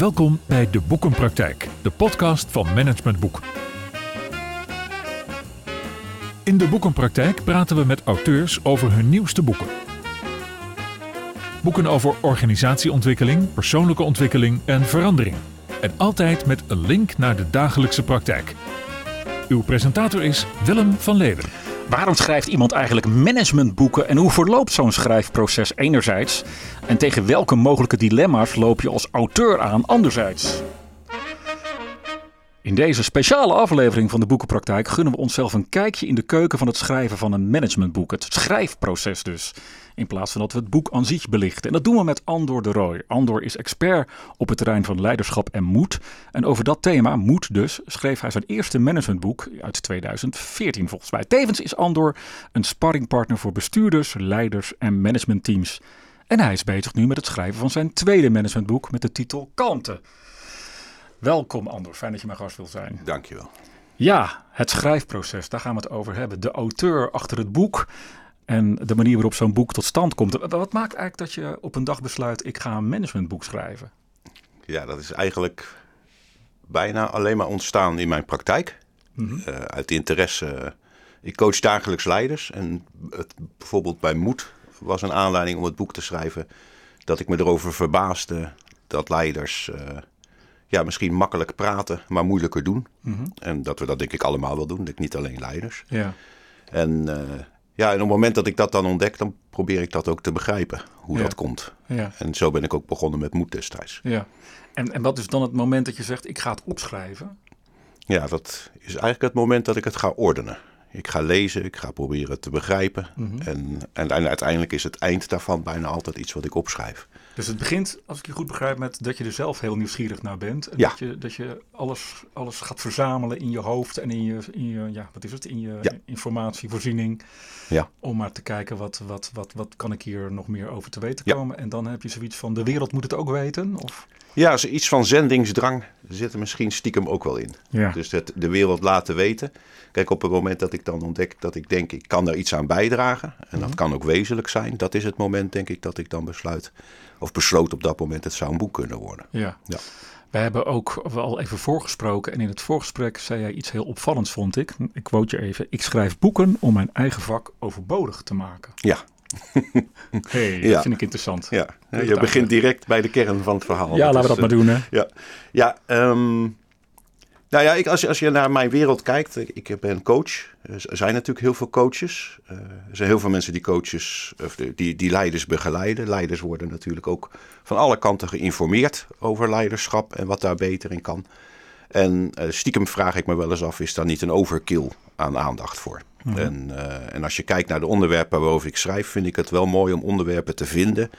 Welkom bij De Boekenpraktijk, de podcast van Management Boek. In De Boekenpraktijk praten we met auteurs over hun nieuwste boeken. Boeken over organisatieontwikkeling, persoonlijke ontwikkeling en verandering. En altijd met een link naar de dagelijkse praktijk. Uw presentator is Willem van Leeuwen. Waarom schrijft iemand eigenlijk managementboeken en hoe verloopt zo'n schrijfproces enerzijds? En tegen welke mogelijke dilemma's loop je als auteur aan anderzijds? In deze speciale aflevering van de Boekenpraktijk gunnen we onszelf een kijkje in de keuken van het schrijven van een managementboek. Het schrijfproces dus. In plaats van dat we het boek aan zich belichten. En dat doen we met Andor de Rooij. Andor is expert op het terrein van leiderschap en moed. En over dat thema, moed dus, schreef hij zijn eerste managementboek uit 2014 volgens mij. Tevens is Andor een sparringpartner voor bestuurders, leiders en managementteams. En hij is bezig nu met het schrijven van zijn tweede managementboek met de titel Kalmte. Welkom Andor, fijn dat je mijn gast wilt zijn. Dankjewel. Ja, het schrijfproces, daar gaan we het over hebben. De auteur achter het boek en de manier waarop zo'n boek tot stand komt. Wat maakt eigenlijk dat je op een dag besluit, ik ga een managementboek schrijven? Ja, dat is eigenlijk bijna alleen maar ontstaan in mijn praktijk. Mm uit interesse. Ik coach dagelijks leiders en het, bijvoorbeeld bij Moed was een aanleiding om het boek te schrijven dat ik me erover verbaasde dat leiders uh, ja, misschien makkelijk praten, maar moeilijker doen. Mhm. En dat we dat denk ik allemaal wel doen, denk niet alleen leiders. Ja. En, uh, ja, en op het moment dat ik dat dan ontdek, dan probeer ik dat ook te begrijpen, hoe dat komt. Ja. En zo ben ik ook begonnen met moed destijds. Ja. En, en wat is dan het moment dat je zegt, ik ga het opschrijven? Ja, dat is eigenlijk het moment dat ik het ga ordenen. Ik ga lezen, ik ga proberen te begrijpen. Mhm. en, en uiteindelijk is het eind daarvan bijna altijd iets wat ik opschrijf. Dus het begint, als ik je goed begrijp, met dat je er zelf heel nieuwsgierig naar bent. En ja. dat je, dat je alles, alles gaat verzamelen in je hoofd en in je, in je ja, wat is het, in je informatievoorziening. Ja. Om maar te kijken, wat, wat, wat, wat kan ik hier nog meer over te weten komen. En dan heb je zoiets van, de wereld moet het ook weten? Of? Ja, iets van zendingsdrang zit er misschien stiekem ook wel in. Ja. Dus het de wereld laten weten. Kijk, op het moment dat ik dan ontdek dat ik denk, ik kan daar iets aan bijdragen. En dat mhm. kan ook wezenlijk zijn. Dat is het moment, denk ik, dat ik dan besluit of besloot op dat moment, het zou een boek kunnen worden. Ja. ja. We hebben ook al even voorgesproken en in het voorgesprek zei jij iets heel opvallends, vond ik. Ik quote je even. Ik schrijf boeken om mijn eigen vak overbodig te maken. Ja. Hey, dat vind ik interessant. Ja, je begint direct bij de kern van het verhaal. Ja, laten we dat maar doen. Hè? Ja, ja um, nou ja, ik, als, je, als je naar mijn wereld kijkt, ik, ben coach. Er zijn natuurlijk heel veel coaches. Uh, er zijn heel veel mensen die coaches, of die, die leiders begeleiden. Leiders worden natuurlijk ook van alle kanten geïnformeerd over leiderschap en wat daar beter in kan. En uh, stiekem vraag ik me wel eens af, is daar niet een overkill aan aandacht voor? Mhm. en, uh, en als je kijkt naar de onderwerpen waarover ik schrijf, vind ik het wel mooi om onderwerpen te vinden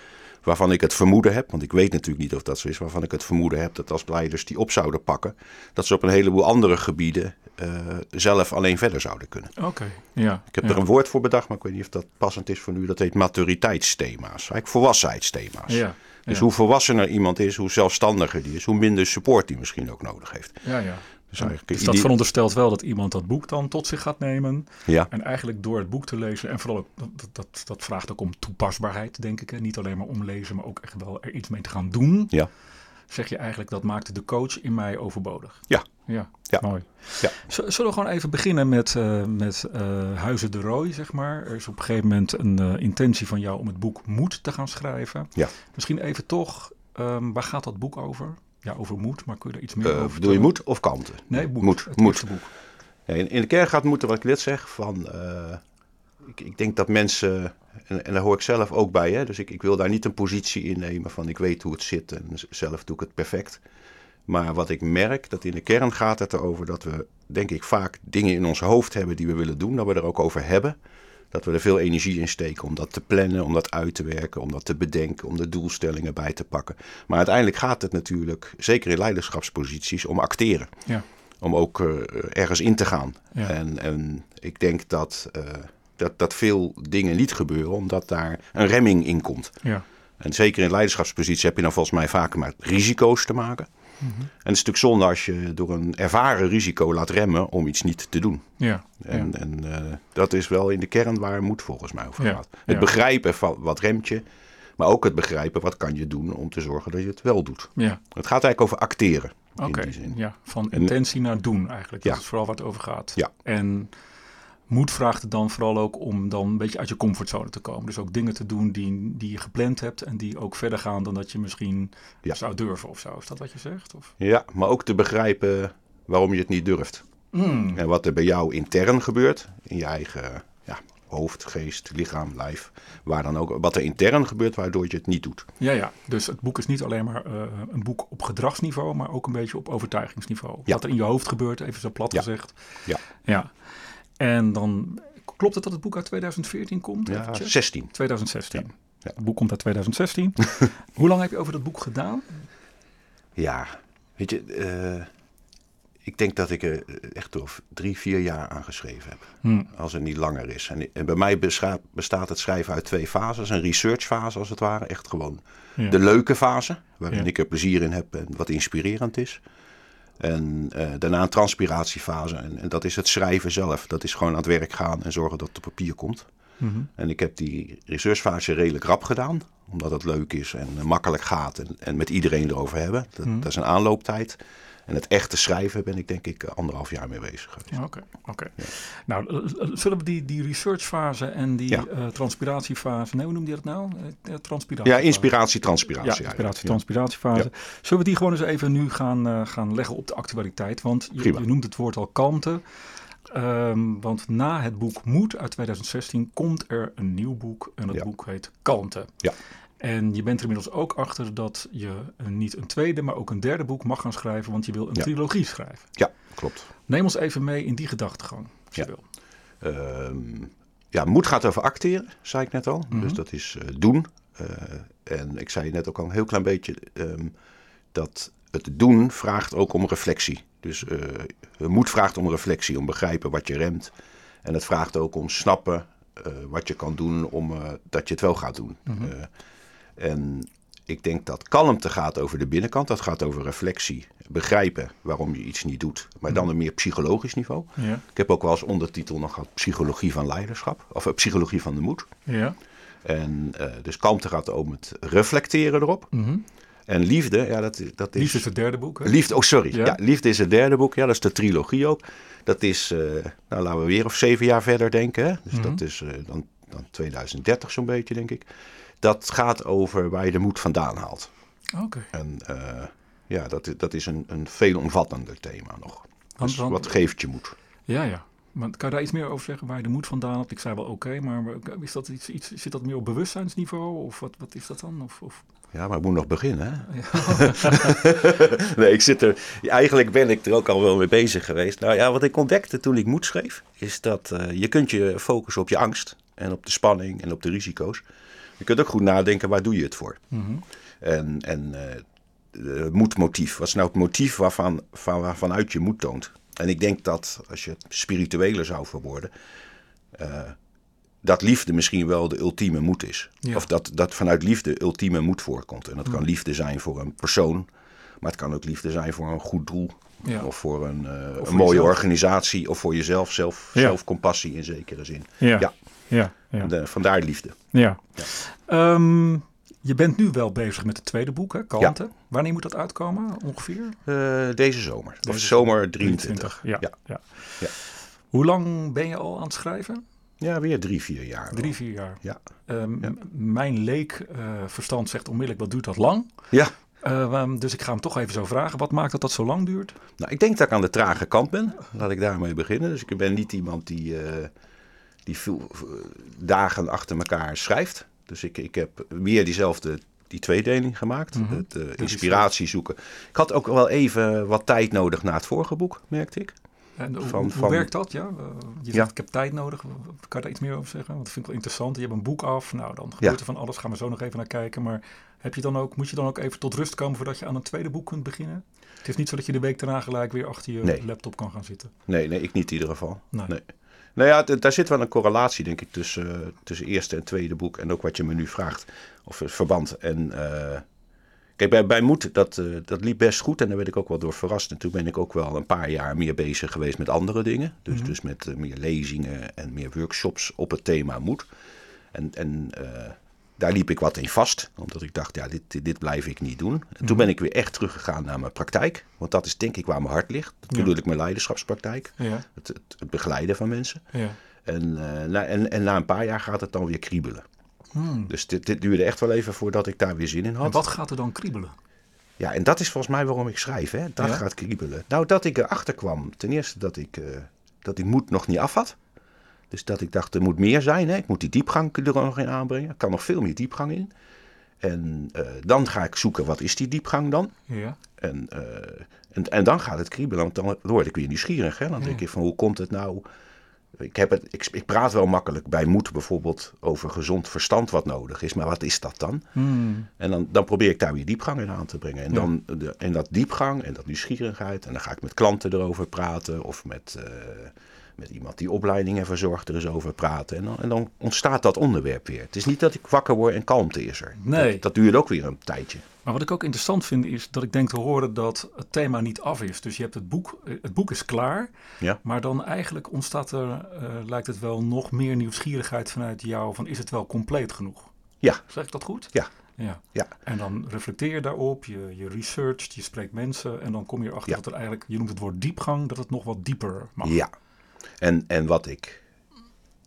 waarvan ik het vermoeden heb, want ik weet natuurlijk niet of dat zo is, waarvan ik het vermoeden heb dat als leiders die op zouden pakken, dat ze op een heleboel andere gebieden uh, zelf alleen verder zouden kunnen. Oké, ja. Ik heb er een woord voor bedacht, maar ik weet niet of dat passend is voor nu. Dat heet maturiteitsthema's, eigenlijk volwassenheidsthema's. Ja. Dus hoe volwassener iemand is, hoe zelfstandiger die is, hoe minder support die misschien ook nodig heeft. Ja, ja. Dus, dus dat veronderstelt wel dat iemand dat boek dan tot zich gaat nemen. Ja. En eigenlijk door het boek te lezen, en vooral dat, dat, dat vraagt ook om toepasbaarheid, denk ik. Hè? Niet alleen maar omlezen, maar ook echt wel er iets mee te gaan doen. Ja. Zeg je eigenlijk dat maakte de coach in mij overbodig. Ja. Ja, ja. mooi. Ja. Zullen we gewoon even beginnen met, uh, met uh, Huizen de Rooi, zeg maar. Er is op een gegeven moment een uh, intentie van jou om het boek Moed te gaan schrijven. Ja. Misschien even toch, um, waar gaat dat boek over? Ja, over moed, maar kun je er iets meer uh, over Bedoel je moed of kanten? Nee, moed. moed. Het moed. boek. Ja, in, in, de kern gaat moeten, wat ik net zeg, van... Uh, ik, ik, denk dat mensen, en, en, daar hoor ik zelf ook bij, hè, dus ik, ik wil daar niet een positie in nemen van ik weet hoe het zit en zelf doe ik het perfect. Maar wat ik merk, dat in de kern gaat het erover dat we, denk ik, vaak dingen in ons hoofd hebben die we willen doen, dat we er ook over hebben dat we er veel energie in steken om dat te plannen, om dat uit te werken, om dat te bedenken, om de doelstellingen bij te pakken. Maar uiteindelijk gaat het natuurlijk, zeker in leiderschapsposities, om acteren. Ja. Om ook uh, ergens in te gaan. Ja. En, en ik denk dat, uh, dat, dat veel dingen niet gebeuren, omdat daar een remming in komt. Ja. En zeker in leiderschapsposities heb je dan volgens mij vaker met risico's te maken. En het is natuurlijk zonde als je door een ervaren risico laat remmen om iets niet te doen. Ja, en, en uh, dat is wel in de kern waar moed volgens mij over gaat. Het begrijpen van wat remt je, Maar ook het begrijpen, wat kan je doen om te zorgen dat je het wel doet. Ja, Het gaat eigenlijk over acteren. oké. Ja, van En- intentie naar doen eigenlijk. Dat is vooral waar het over gaat. Ja. En moed vraagt het dan vooral ook om dan een beetje uit je comfortzone te komen. Dus ook dingen te doen die, die je gepland hebt en die ook verder gaan dan dat je misschien Ja. zou durven of zo. Is dat wat je zegt? Of? Ja, maar ook te begrijpen waarom je het niet durft. Mm. En wat er bij jou intern gebeurt, in je eigen ja, hoofd, geest, lichaam, lijf, waar dan ook, wat er intern gebeurt waardoor je het niet doet. Ja, ja. Dus het boek is niet alleen maar eh, een boek op gedragsniveau, maar ook een beetje op overtuigingsniveau. Ja. Wat er in je hoofd gebeurt, even zo plat gezegd. Ja. Ja. En dan klopt het dat het boek uit 2014 komt? Ja, Eventjes? 16. 2016. Ja. Ja. Het boek komt uit 2016. Hoe lang heb je over dat boek gedaan? Ja, weet je, eh, ik denk dat ik er echt door drie, vier jaar aan geschreven heb. Hm. Als het niet langer is. En, en bij mij bestaat het schrijven uit twee fases. Een researchfase als het ware. Echt gewoon Ja. de leuke fase. Waarin ik er plezier in heb en wat inspirerend is. En eh, daarna een transpiratiefase. En, en dat is het schrijven zelf. Dat is gewoon aan het werk gaan en zorgen dat het op papier komt. Mhm. En ik heb die researchfase redelijk rap gedaan. Omdat het leuk is en makkelijk gaat. En, en met iedereen erover hebben. Dat, Mhm. dat is een aanlooptijd. En het echte schrijven ben ik denk ik eh, anderhalf jaar mee bezig geweest. Oké, oké. Nou, zullen we die, die researchfase en die Ja. eh, transpiratiefase, nee, hoe noemde je dat nou? Eh, transpiratie. Ja, inspiratie, transpiratie. Ja, inspiratie, Ja. transpiratiefase. Zullen we die gewoon eens even nu gaan, gaan leggen op de actualiteit? Want je, noemt het woord al kalmte. Ehm, want na het boek Moed uit 2016 komt er een nieuw boek. En dat boek heet Kalmte. Ja. En je bent er inmiddels ook achter dat je eh, niet een tweede, maar ook een derde boek mag gaan schrijven. Want je wil een Ja. trilogie schrijven. Ja, klopt. Neem ons even mee in die gedachtegang, als je Ja. wil. Ehm, ja, moed gaat over acteren, zei ik net al. Mhm. Dus dat is eh, doen. Eh, en ik zei net ook al een heel klein beetje ehm, dat het doen vraagt ook om reflectie. Dus moed vraagt om reflectie, om begrijpen wat je remt. En het vraagt ook om snappen wat je kan doen om dat je het wel gaat doen. Eh, en ik denk dat kalmte gaat over de binnenkant. Dat gaat over reflectie, begrijpen waarom je iets niet doet. Maar dan een meer psychologisch niveau. Ja, Ik heb ook wel als ondertitel nog gehad psychologie van leiderschap. Of eh, psychologie van de moed. ja. En eh, dus kalmte gaat om het reflecteren erop. Mhm. En liefde, ja, dat, is- dat is... Liefde is het derde boek, hè? Liefde, oh sorry. Ja? Ja? liefde is het derde boek. Ja, dat is de trilogie ook. Dat is, eh, nou laten we weer of zeven jaar verder denken. Hè? Dus Mhm. dat is eh, dan, dan 2030 zo'n beetje, denk ik. Dat gaat over waar je de moed vandaan haalt. Oké. En eh, ja, dat, dat is een, een veelomvattender thema nog. Dus want- wat geeft je moed? Ja, ja. Maar kan je daar iets meer over zeggen waar je de moed vandaan hebt? Ik zei wel oké, maar is dat iets, iets, zit dat meer op bewustzijnsniveau? Of wat, wat is dat dan? Of, of... Ja, maar ik moet nog beginnen. Hè? nee, ik zit er. Eigenlijk ben ik er ook al wel mee bezig geweest. Nou ja, wat ik ontdekte toen ik moed schreef, is dat eh, je kunt je focussen op je angst en op de spanning en op de risico's. Je kunt ook goed nadenken, waar doe je het voor? Mhm. En, en eh, moedmotief. Wat is nou het motief waarvan, van, waarvanuit je moed toont? En ik denk dat, als je het spiritueler zou verwoorden, eh, dat liefde misschien wel de ultieme moed is. Ja. Of dat, dat vanuit liefde ultieme moed voorkomt. En dat kan liefde zijn voor een persoon, maar het kan ook liefde zijn voor een goed doel. Ja. Of voor een, eh, voor een mooie jezelf. organisatie, of voor jezelf, zelf, Ja. zelfcompassie in zekere zin. Ja. Ja. Ja. De- vandaar liefde. ja. Ehm, je bent nu wel bezig met het tweede boek, hè? Kalmte. Wanneer moet dat uitkomen ongeveer? Eh, deze zomer. Deze of zomer 23. Ja. Ja. Ja. Hoe lang ben je al aan het schrijven? Ja, weer drie, vier jaar. wel. Drie, vier jaar. Ja. Ehm, Mijn leek eh, verstand zegt onmiddellijk, wat duurt dat lang? Ja, Eh, waarom- dus ik ga hem toch even zo vragen. Wat maakt dat dat zo lang duurt? nou, ik denk dat ik aan de trage kant ben. Laat ik daarmee beginnen. Dus ik ben niet iemand die, eh, die veel eh, dagen achter elkaar schrijft. Dus ik, ik heb meer diezelfde die tweedeling gemaakt. Mhm. Het eh, inspiratie zoeken. Ik had ook wel even wat tijd nodig na het vorige boek, merkte ik. En hoe, Van- hoe van- werkt dat? Ja? Eh, Je Ja. zegt, ik heb tijd nodig. Kan je daar iets meer over zeggen? Want dat vind ik wel interessant. Je hebt een boek af. Nou, dan gebeurt Ja. er van alles. Gaan we zo nog even naar kijken. Maar heb je dan ook, moet je dan ook even tot rust komen voordat je aan een tweede boek kunt beginnen? Het is niet zo dat je de week daarna gelijk weer achter je Nee. laptop kan gaan zitten. Nee, nee, ik niet in ieder geval. Nee. Nee. Nou ja, daar zit wel een correlatie, denk ik, tussen, tussen eerste en tweede boek. En ook wat je me nu vraagt. Of het verband. En eh, kijk, bij, bij Moed, dat, eh, dat liep best goed. En daar werd ik ook wel door verrast. En toen ben ik ook wel een paar jaar meer bezig geweest met andere dingen. Dus, Mhm. dus met eh, meer lezingen en meer workshops op het thema Moed. En, en daar liep ik wat in vast. Omdat ik dacht, ja, dit, dit blijf ik niet doen. En toen Mhm. ben ik weer echt teruggegaan naar mijn praktijk. Want dat is denk ik waar mijn hart ligt. Dat Ja. bedoel ik mijn leiderschapspraktijk. Ja, Het, het, het begeleiden van mensen. ja. En, eh, na, en, en na een paar jaar gaat het dan weer kriebelen. Hmm. Dus dit, dit duurde echt wel even voordat ik daar weer zin in had. En wat gaat er dan kriebelen? Ja, en dat is volgens mij waarom ik schrijf. Hè? Dat Ja? gaat kriebelen. Nou, dat ik erachter kwam. Ten eerste dat ik, eh, dat ik moed nog niet af had. Dus dat ik dacht, er moet meer zijn. Hè? Ik moet die diepgang er nog in aanbrengen. Er kan nog veel meer diepgang in. En eh, dan ga ik zoeken, wat is die diepgang dan? Ja. En, eh, en, en dan gaat het kriebelen, want dan word ik weer nieuwsgierig. Hè? Dan denk ik van, hoe komt het nou? Ik, heb het, ik, ik praat wel makkelijk bij moed bijvoorbeeld over gezond verstand wat nodig is. Maar wat is dat dan? Hmm. En dan, dan probeer ik daar weer diepgang in aan te brengen. En, Ja. dan, de, en dat diepgang en dat nieuwsgierigheid. En dan ga ik met klanten erover praten. Of met, eh, met iemand die opleidingen verzorgt er eens over praten. En dan, en dan ontstaat dat onderwerp weer. Het is niet dat ik wakker word en kalmte is er. Nee. Dat, dat duurt ook weer een tijdje. Maar wat ik ook interessant vind is dat ik denk te horen dat het thema niet af is. Dus je hebt het boek, eh, het boek is klaar, Ja. maar dan eigenlijk ontstaat er, eh, lijkt het wel nog meer nieuwsgierigheid vanuit jou van is het wel compleet genoeg? Ja. Zeg ik dat goed? Ja. Ja. Ja. En dan reflecteer je daarop, je, je researcht, je spreekt mensen en dan kom je erachter Ja. dat er eigenlijk, je noemt het woord diepgang, dat het nog wat dieper mag. Ja. En, en wat ik.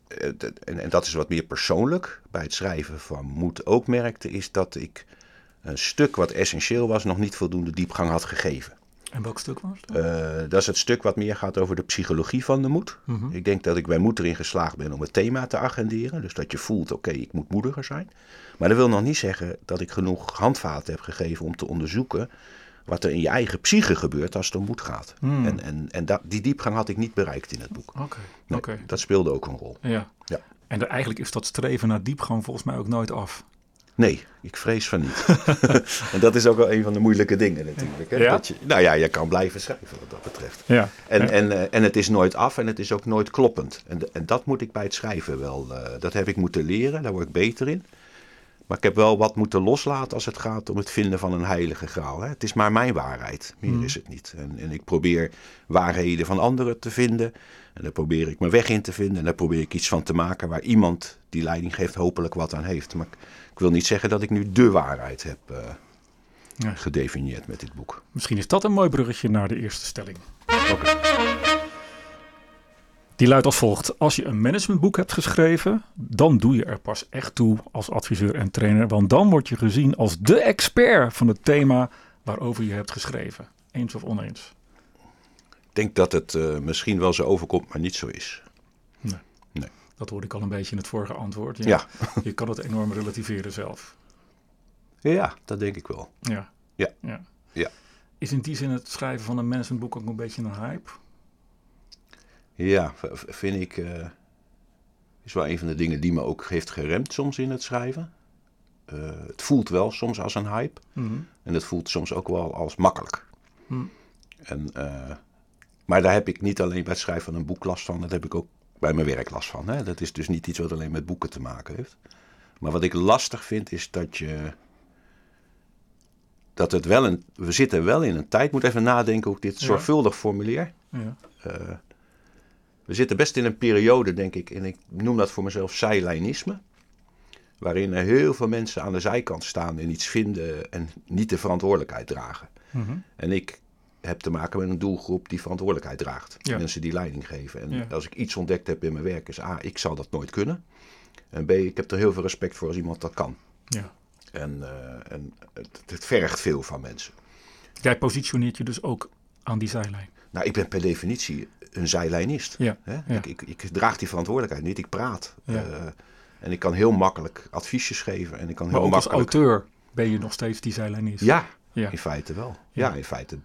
eh, En, en dat is wat meer persoonlijk bij het schrijven van Moed ook merkte, is dat ik een stuk wat essentieel was, nog niet voldoende diepgang had gegeven. En welk stuk was dat? Eh, dat is het stuk wat meer gaat over de psychologie van de moed. Mhm. Ik denk dat ik bij moed erin geslaagd ben om het thema te agenderen. Dus dat je voelt, oké, ik moet moediger zijn. Maar dat wil nog niet zeggen dat ik genoeg handvaten heb gegeven om te onderzoeken wat er in je eigen psyche gebeurt als het om moed gaat. Hmm. En, en, en dat, die diepgang had ik niet bereikt in het boek. Oké, Nee, oké. Dat speelde ook een rol. Ja. Ja. En er, eigenlijk is dat streven naar diepgang volgens mij ook nooit af. Nee, ik vrees van niet. en dat is ook wel een van de moeilijke dingen natuurlijk. Hè? Ja? Dat je, nou ja, je kan blijven schrijven wat dat betreft. Ja. En, Ja. en, eh, en het is nooit af en het is ook nooit kloppend. En, en dat moet ik bij het schrijven wel. eh, dat heb ik moeten leren, daar word ik beter in. Maar ik heb wel wat moeten loslaten als het gaat om het vinden van een heilige graal. Hè. Het is maar mijn waarheid, meer Hmm. is het niet. En, en ik probeer waarheden van anderen te vinden. En daar probeer ik mijn weg in te vinden. En daar probeer ik iets van te maken waar iemand die leiding geeft hopelijk wat aan heeft. Maar ik, ik wil niet zeggen dat ik nu de waarheid heb eh, Ja. gedefinieerd met dit boek. Misschien is dat een mooi bruggetje naar de eerste stelling. Oké. Die luidt als volgt. Als je een managementboek hebt geschreven, dan doe je er pas echt toe als adviseur en trainer. Want dan word je gezien als de expert van het thema waarover je hebt geschreven. Eens of oneens? Ik denk dat het eh, misschien wel zo overkomt, maar niet zo is. Dat hoorde ik al een beetje in het vorige antwoord. Ja. Je kan het enorm relativeren zelf. Ja, dat denk ik wel. Ja. Ja. ja. Ja. Is in die zin het schrijven van een managementboek ook een beetje een hype? Ja, vind ik. eh, is wel een van de dingen die me ook heeft geremd soms in het schrijven. Eh, het voelt wel soms als een hype. Mhm. En het voelt soms ook wel als makkelijk. Hm. En, eh, maar daar heb ik niet alleen bij het schrijven van een boek last van. Dat heb ik ook bij mijn werk last van. Hè? Dat is dus niet iets wat alleen met boeken te maken heeft. Maar wat ik lastig vind is dat je. Dat het wel een. We zitten wel in een tijd. Ik moet even nadenken hoe ik dit Ja. zorgvuldig formuleer. Ja. We zitten best in een periode, denk ik, en ik noem dat voor mezelf zijlijnisme. Waarin er heel veel mensen aan de zijkant staan en iets vinden en niet de verantwoordelijkheid dragen. Mhm. En ik heb te maken met een doelgroep die verantwoordelijkheid draagt. Ja. Mensen die leiding geven. En Ja. als ik iets ontdekt heb in mijn werk, is A, ik zal dat nooit kunnen. En B, ik heb er heel veel respect voor als iemand dat kan. ja. En, eh, en het, het vergt veel van mensen. Jij positioneert je dus ook aan die zijlijn. Nou, ik ben per definitie een zijlijnist. Ja. Hè? Ik, ik, ik draag die verantwoordelijkheid niet, ik praat. Eh, en ik kan heel makkelijk adviesjes geven. En ik kan Maar heel ook als auteur ben je nog steeds die zijlijn is. Ja, Ja. in feite wel. Ja. Ja. in feite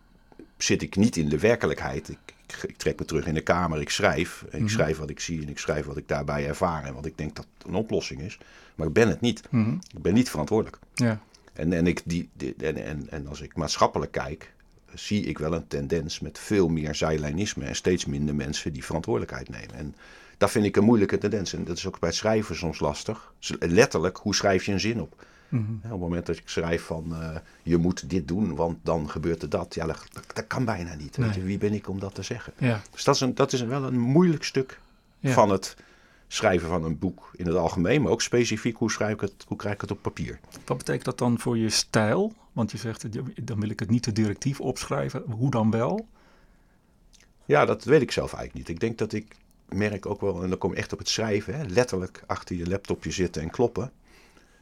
zit ik niet in de werkelijkheid. Ik, ik, ik trek me terug in de kamer, ik schrijf. En ik Mhm. schrijf wat ik zie en ik schrijf wat ik daarbij ervaar. En wat ik denk dat een oplossing is. Maar ik ben het niet. Mhm. Ik ben niet verantwoordelijk. ja. En, en, ik die, die- en, en, en als ik maatschappelijk kijk, zie ik wel een tendens met veel meer zijlijnisme en steeds minder mensen die verantwoordelijkheid nemen. En dat vind ik een moeilijke tendens. En dat is ook bij het schrijven soms lastig. Letterlijk, hoe schrijf je een zin op? Mhm. Op het moment dat ik schrijf van eh, je moet dit doen, want dan gebeurt er dat. Ja, dat, kan bijna niet. Weet Nee. je. Wie ben ik om dat te zeggen? ja. Dus dat is, een, dat is wel een moeilijk stuk Ja. van het schrijven van een boek in het algemeen, maar ook specifiek hoe, schrijf ik het, hoe krijg ik het op papier. Wat betekent dat dan voor je stijl? Want je zegt, dan wil ik het niet te directief opschrijven. Hoe dan wel? Ja, dat weet ik zelf eigenlijk niet. Ik denk dat ik merk ook wel, en dan kom ik echt op het schrijven, hè, letterlijk achter je laptopje zitten en kloppen.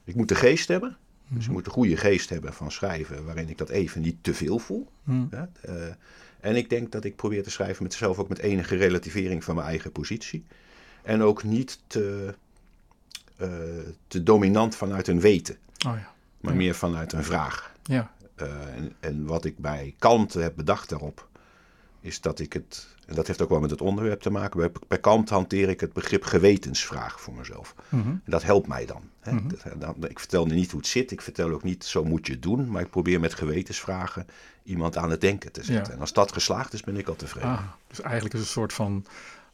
Ik moet de geest hebben. Dus ik moet een goede geest hebben van schrijven, waarin ik dat even niet te veel voel. Hè? Eh, en ik denk dat ik probeer te schrijven met zelf ook met enige relativering van mijn eigen positie. En ook niet te, eh, te dominant vanuit een weten, Oh ja. maar Ja. meer vanuit een vraag. Ja. Eh, en, en wat ik bij kalmte heb bedacht daarop, is dat ik het, en dat heeft ook wel met het onderwerp te maken, bij, bij kalmte hanteer ik het begrip gewetensvraag voor mezelf. Mhm. En dat helpt mij dan. Hè? Mhm. Dat- dan- ik vertel niet hoe het zit, ik vertel ook niet zo moet je het doen, maar ik probeer met gewetensvragen iemand aan het denken te zetten. Ja. En als dat geslaagd is, ben ik al tevreden. Ah, dus eigenlijk is het een soort van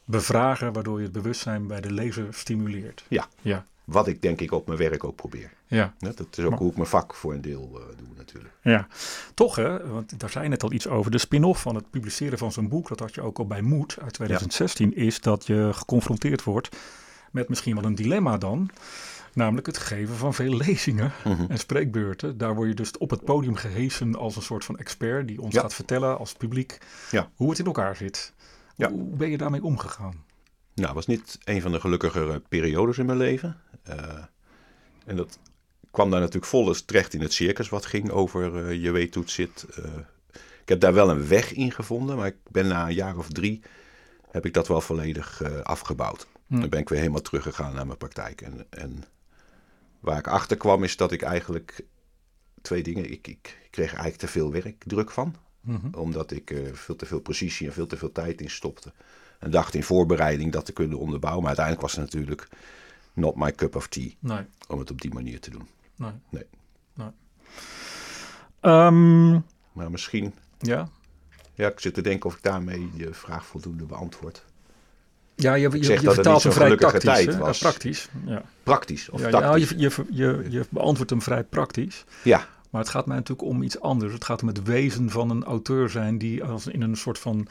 bevragen waardoor je het bewustzijn bij de lezer stimuleert. Ja. Ja. Wat ik denk ik op mijn werk ook probeer. Ja. Dat is ook Maar- hoe ik mijn vak voor een deel eh, doe natuurlijk. Ja, toch hè, want daar zei je net al iets over. De spin-off van het publiceren van zo'n boek, dat had je ook al bij Moed uit 2016, is dat je geconfronteerd wordt met misschien wel een dilemma dan. Namelijk het geven van veel lezingen Mhm. en spreekbeurten. Daar word je dus op het podium gehesen als een soort van expert die ons Ja. gaat vertellen als publiek hoe het in elkaar zit. Ja. Hoe ben je daarmee omgegaan? Nou, het was niet een van de gelukkigere periodes in mijn leven. Eh, en dat kwam daar natuurlijk vol terecht in het circus wat ging over eh, je weet hoe het zit. Eh, ik heb daar wel een weg in gevonden, maar ik ben na een jaar of drie heb ik dat wel volledig afgebouwd. Hm. Dan ben ik weer helemaal teruggegaan naar mijn praktijk. En, en waar ik achter kwam is dat ik eigenlijk twee dingen. Ik, ik kreeg eigenlijk te veel werkdruk van Mhm. omdat ik veel te veel precisie en veel te veel tijd in stopte. En dacht in voorbereiding dat te kunnen onderbouwen. Maar uiteindelijk was het natuurlijk not my cup of tea Nee, om het op die manier te doen. nee. Nee. nee. Ehm, Maar misschien, ja. ja, ik zit te denken of ik daarmee je vraag voldoende beantwoord. Ja, je, je, je vertaalt hem vrij tactisch. tijd was. Ja, praktisch. Ja. Praktisch of Ja, ja, tactisch. je, je, je, je beantwoordt hem vrij praktisch. Ja, Maar het gaat mij natuurlijk om iets anders. Het gaat om het wezen van een auteur zijn die als in een soort van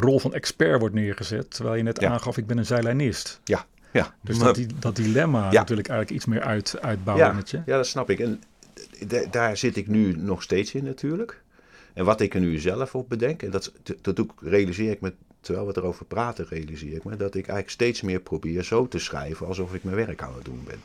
rol van expert wordt neergezet. Terwijl je net Ja. aangaf, ik ben een zeilenist. ja, ja. Dus dat, die, dat dilemma Ja. natuurlijk eigenlijk iets meer uit, uitbouwen ja, met je. ja, dat snap ik. En daar zit ik nu nog steeds in natuurlijk. En wat ik er nu zelf op bedenk, en dat, dat doe ik, realiseer ik me, terwijl we erover praten, realiseer ik me, dat ik eigenlijk steeds meer probeer zo te schrijven alsof ik mijn werk aan het doen ben.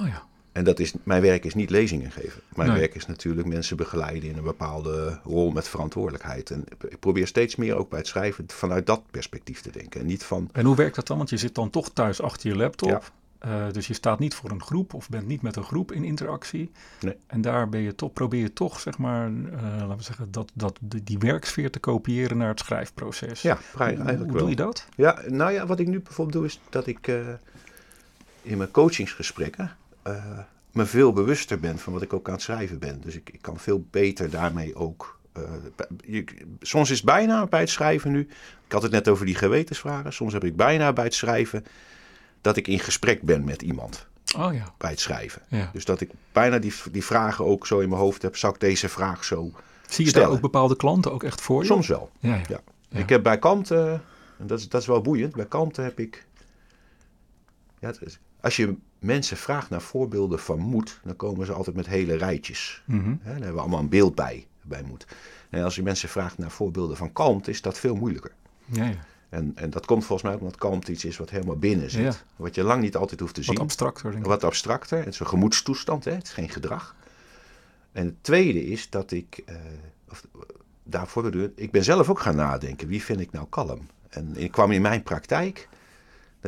Oh ja. En dat is, mijn werk is niet lezingen geven. Mijn Nee. werk is natuurlijk mensen begeleiden in een bepaalde rol met verantwoordelijkheid. En ik probeer steeds meer ook bij het schrijven vanuit dat perspectief te denken. En niet van, En hoe werkt dat dan? Want je zit dan toch thuis achter je laptop. Ja. Eh, dus je staat niet voor een groep of bent niet met een groep in interactie. Nee. En daar ben je toch, probeer je toch, zeg maar, eh, laten we zeggen, dat, dat, die, werksfeer te kopiëren naar het schrijfproces. ja, Hoe, eigenlijk hoe wel. doe je dat? Ja, nou ja, wat ik nu bijvoorbeeld doe is dat ik eh, in mijn coachingsgesprekken eh, me veel bewuster ben van wat ik ook aan het schrijven ben. Dus ik, ik kan veel beter daarmee ook. eh, je- soms is bijna bij het schrijven nu. Ik had het net over die gewetensvragen. Soms heb ik bijna bij het schrijven dat ik in gesprek ben met iemand Oh ja. bij het schrijven. ja. Dus dat ik bijna die, die vragen ook zo in mijn hoofd heb. Zou ik deze vraag zo? Zie je stellen. daar ook bepaalde klanten ook echt voor je? Soms wel. Ja, ja. Ik heb bij Kant, eh, en dat is, dat is wel boeiend, bij Kant heb ik. Ja, het is- als je mensen vraagt naar voorbeelden van moed, dan komen ze altijd met hele rijtjes. Hè, daar hebben we allemaal een beeld bij, bij moed. En als je mensen vraagt naar voorbeelden van kalmte, is dat veel moeilijker. ja, ja. En, en dat komt volgens mij omdat kalmte iets is wat helemaal binnen zit. Ja. Wat je lang niet altijd hoeft te Wat zien. abstracter. Denk ik. Wat abstracter. Het is een gemoedstoestand, hè? het is geen gedrag. En het tweede is dat ik, eh, of, daarvoor bedoel ik, ik ben zelf ook gaan nadenken, wie vind ik nou kalm? En ik kwam in mijn praktijk,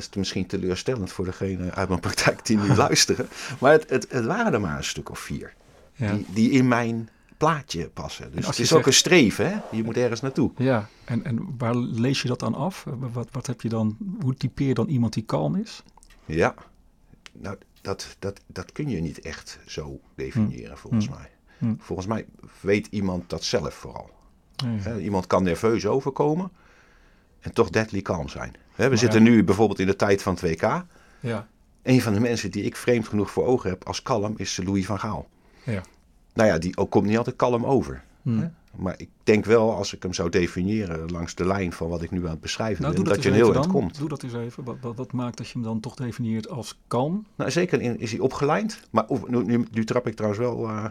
dat is misschien teleurstellend voor degene uit mijn praktijk die nu luisteren, maar het, het, het waren er maar een stuk of vier, Ja. die, die in mijn plaatje passen. Dus het is ook zegt- een streven, hè? je moet ergens naartoe. ja. En, en waar lees je dat dan af? Wat, wat heb je dan, hoe typeer je dan iemand die kalm is? Ja, nou, dat, dat, dat kun je niet echt zo definiëren volgens Hm. mij. Hm. Volgens mij weet iemand dat zelf vooral. Ja, ja. Hè, Iemand kan nerveus overkomen en toch deadly kalm zijn. We zitten ja. nu bijvoorbeeld in de tijd van 2K. ja. Een van de mensen die ik vreemd genoeg voor ogen heb als kalm is Louis van Gaal. Ja. Nou ja, die ook komt niet altijd kalm over. Hm. Hè? Maar ik denk wel, als ik hem zou definiëren langs de lijn van wat ik nu aan het beschrijven Nou, ben, dat, dat, je een heel eind komt. Doe dat eens even. Wat, wat, wat maakt dat je hem dan toch definieert als kalm? Nou, zeker in, is hij opgelijnd. Maar nu, nu trap ik trouwens wel eh,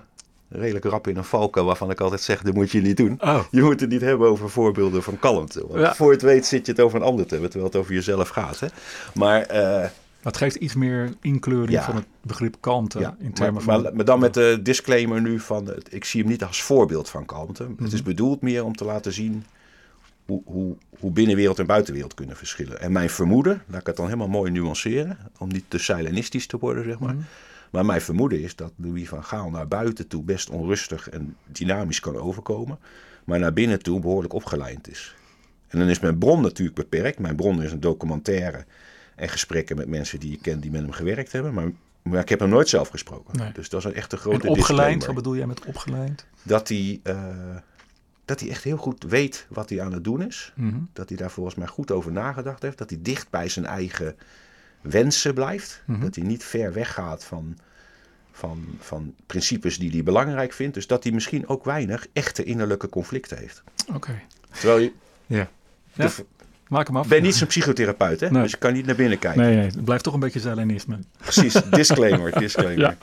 redelijk rap in een valkuil waarvan ik altijd zeg, dat moet je niet doen. Oh, Je moet het niet hebben over voorbeelden van kalmte. Want Ja. voor het weet zit je het over een ander te hebben, terwijl het over jezelf gaat. Hè? Maar, eh, het geeft iets meer inkleuring Ja. van het begrip kalmte ja, in termen maar, van... maar, maar dan met de disclaimer nu van, ik zie hem niet als voorbeeld van kalmte. Het Mhm. is bedoeld meer om te laten zien hoe, hoe, hoe binnenwereld en buitenwereld kunnen verschillen. En mijn vermoeden, laat ik het dan helemaal mooi nuanceren, om niet te Silenistisch te worden, zeg maar. Mhm. Maar mijn vermoeden is dat Louis van Gaal naar buiten toe best onrustig en dynamisch kan overkomen. Maar naar binnen toe behoorlijk opgelijnd is. En dan is mijn bron natuurlijk beperkt. Mijn bron is een documentaire en gesprekken met mensen die ik ken die met hem gewerkt hebben. Maar, maar ik heb hem nooit zelf gesproken. Nee. Dus dat is een echte en grote opgeleid, disclaimer. wat bedoel jij met opgeleid? Dat hij, eh, dat hij echt heel goed weet wat hij aan het doen is. Mhm. Dat hij daar volgens mij goed over nagedacht heeft. Dat hij dicht bij zijn eigen wensen blijft. Mhm. Dat hij niet ver weggaat van, van, van principes die hij belangrijk vindt. Dus dat hij misschien ook weinig echte innerlijke conflicten heeft. Oké. Terwijl je... Ja. de- Ja. Maak hem af. Ik ben niet zo'n psychotherapeut, hè? Nee. dus je kan niet naar binnen kijken. Nee, nee, het blijft toch een beetje Zelenisme. Precies, disclaimer, disclaimer. Ja.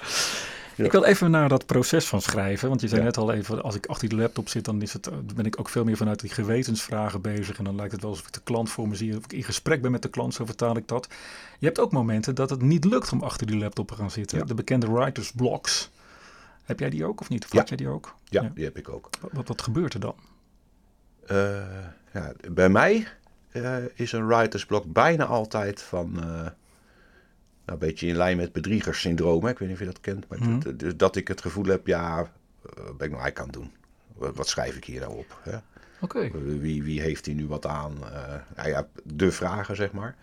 Ja. Ik wil even naar dat proces van schrijven. Want je zei Ja. net al even, als ik achter die laptop zit, dan is het, eh, ben ik ook veel meer vanuit die gewetensvragen bezig. En dan lijkt het wel alsof ik de klant voor me zie. Of ik in gesprek ben met de klant, zo vertaal ik dat. Je hebt ook momenten dat het niet lukt om achter die laptop te gaan zitten. Ja. De bekende writer's blocks. Heb jij die ook of niet? Of had jij die ook? Ja, die heb ik ook. Wat, wat, wat gebeurt er dan? Ja, bij mij eh, is een writersblok bijna altijd van... nou, een beetje in lijn met bedriegerssyndroom. Hè? Ik weet niet of je dat kent. Maar Mhm. dat, dus dat ik het gevoel heb, ja, eh, wat ben ik nou eigenlijk aan het doen? Wat, wat schrijf ik hier nou op? Hè? Oké. Wie, wie heeft hier nu wat aan? Eh, nou ja, de vragen, zeg maar.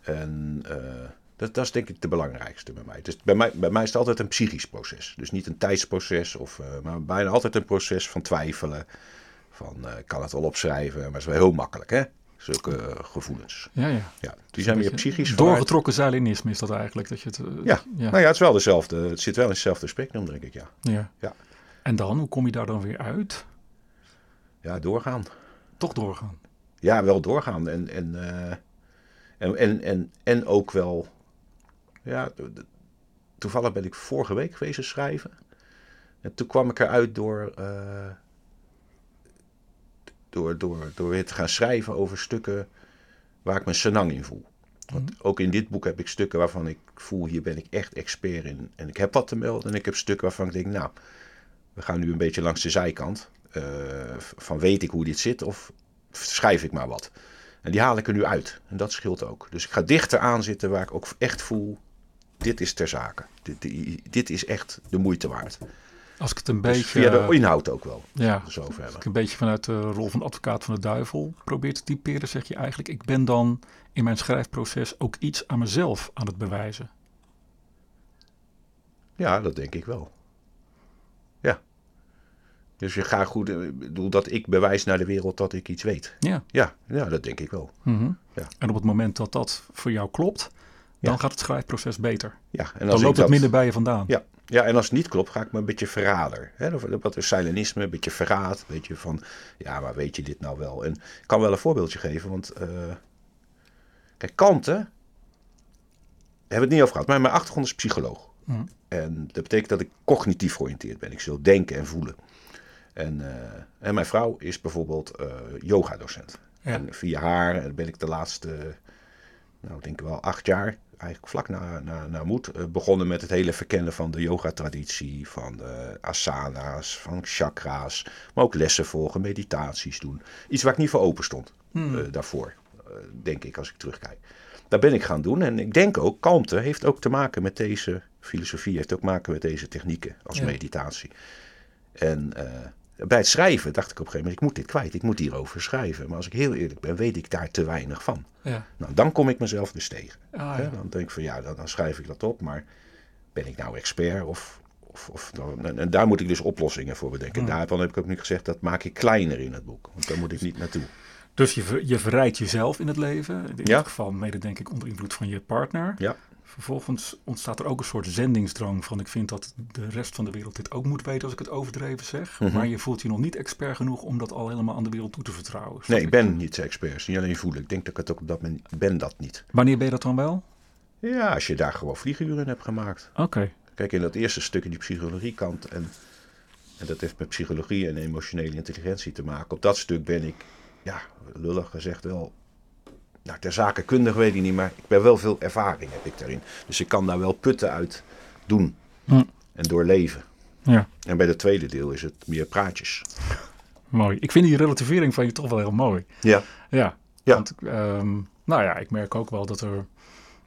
En eh, dat, dat is denk ik de belangrijkste bij mij. Dus bij mij. Bij mij is het altijd een psychisch proces. Dus niet een tijdsproces, of, eh, maar bijna altijd een proces van twijfelen. Van, eh, ik kan het wel opschrijven, maar het is wel heel makkelijk, hè? Zulke eh, gevoelens. Ja, ja. Ja, die zijn meer Beetje psychisch vanuit- Doorgetrokken Zelenisme is dat eigenlijk. Dat je het, eh, Ja. ja. Nou ja, het is wel dezelfde. Het zit wel in hetzelfde spectrum, denk ik, ja. ja. Ja. En dan, hoe kom je daar dan weer uit? Ja, doorgaan. Toch doorgaan. Ja, wel doorgaan. En, en, eh, en, en, en, en ook wel. Ja, toevallig ben ik vorige week geweest schrijven. En toen kwam ik eruit door. Door, door, door weer te gaan schrijven over stukken waar ik mijn senang in voel. Want ook in dit boek heb ik stukken waarvan ik voel, hier ben ik echt expert in. En ik heb wat te melden. En ik heb stukken waarvan ik denk, nou, we gaan nu een beetje langs de zijkant. eh, van weet ik hoe dit zit of schrijf ik maar wat. En die haal ik er nu uit. En dat scheelt ook. Dus ik ga dichter aan zitten waar ik ook echt voel, dit is ter zake. Dit, dit is echt de moeite waard. Als ik het een Dus beetje... via de inhoud ook wel. ja, Zo Als ik een beetje vanuit de rol van advocaat van de duivel probeer te typeren, zeg je eigenlijk: ik ben dan in mijn schrijfproces ook iets aan mezelf aan het bewijzen. Ja, dat denk ik wel. Ja. Dus je gaat goed, eh, ik bedoel dat ik bewijs naar de wereld dat ik iets weet. Ja. Ja, ja dat denk ik wel. Mhm. Ja. En op het moment dat dat voor jou klopt, dan Ja. gaat het schrijfproces beter. Ja, en Dan als loopt het minder bij je vandaan. Ja, ja, en als het niet klopt, ga ik me een beetje verrader. Hè? Wat is Silenisme, een beetje verraad. Een beetje van, ja, maar weet je dit nou wel? En ik kan wel een voorbeeldje geven, want... eh, kijk, Kant, hè? Daar hebben we het niet over gehad, maar mijn achtergrond is psycholoog. Mhm. En dat betekent dat ik cognitief georiënteerd ben. Ik zul denken en voelen. En, eh, en mijn vrouw is bijvoorbeeld eh yogadocent. Ja. En via haar ben ik de laatste, nou ik denk wel acht jaar, eigenlijk vlak na, na, na moed, eh, begonnen met het hele verkennen van de yoga-traditie, van de asana's, van chakra's, maar ook lessen volgen, meditaties doen. Iets waar ik niet voor open stond Hmm. eh, daarvoor, eh, denk ik als ik terugkijk. Daar ben ik gaan doen en ik denk ook, kalmte heeft ook te maken met deze filosofie, heeft ook te maken met deze technieken als Ja. meditatie. En bij het schrijven dacht ik op een gegeven moment, ik moet dit kwijt, ik moet hierover schrijven. Maar als ik heel eerlijk ben, weet ik daar te weinig van. Ja. Nou, dan kom ik mezelf dus tegen. Ah. Dan denk ik van ja, dan, dan schrijf ik dat op, maar ben ik nou expert of... of, of dan, en, en daar moet ik dus oplossingen voor bedenken. En Hmm. daarvan heb ik ook nu gezegd, dat maak ik kleiner in het boek. Want daar moet ik niet naartoe. Dus je, je verrijdt jezelf in het leven. In Ja. dit geval mede denk ik onder invloed van je partner. Ja. Vervolgens ontstaat er ook een soort zendingsdrang van ik vind dat de rest van de wereld dit ook moet weten als ik het overdreven zeg. Mhm. Maar je voelt je nog niet expert genoeg om dat al helemaal aan de wereld toe te vertrouwen. Nee, ik ben niet expert. Niet alleen voelen. Ik denk dat ik het ook op dat moment ben dat niet. Wanneer ben je dat dan wel? Ja, als je daar gewoon vlieguren in hebt gemaakt. Oké. Kijk, in dat eerste stukje die psychologiekant. En, en dat heeft met psychologie en emotionele intelligentie te maken. Op dat stuk ben ik, ja, lullig gezegd wel. Nou, ter zake kundig weet ik niet, maar ik ben wel veel ervaring heb ik daarin. Dus ik kan daar wel putten uit doen Hm. en doorleven. Ja, En bij het tweede deel is het meer praatjes. mooi. Ik vind die relativering van je toch wel heel mooi. Ja, Ja, Ja. want ehm, nou ja, ik merk ook wel dat er,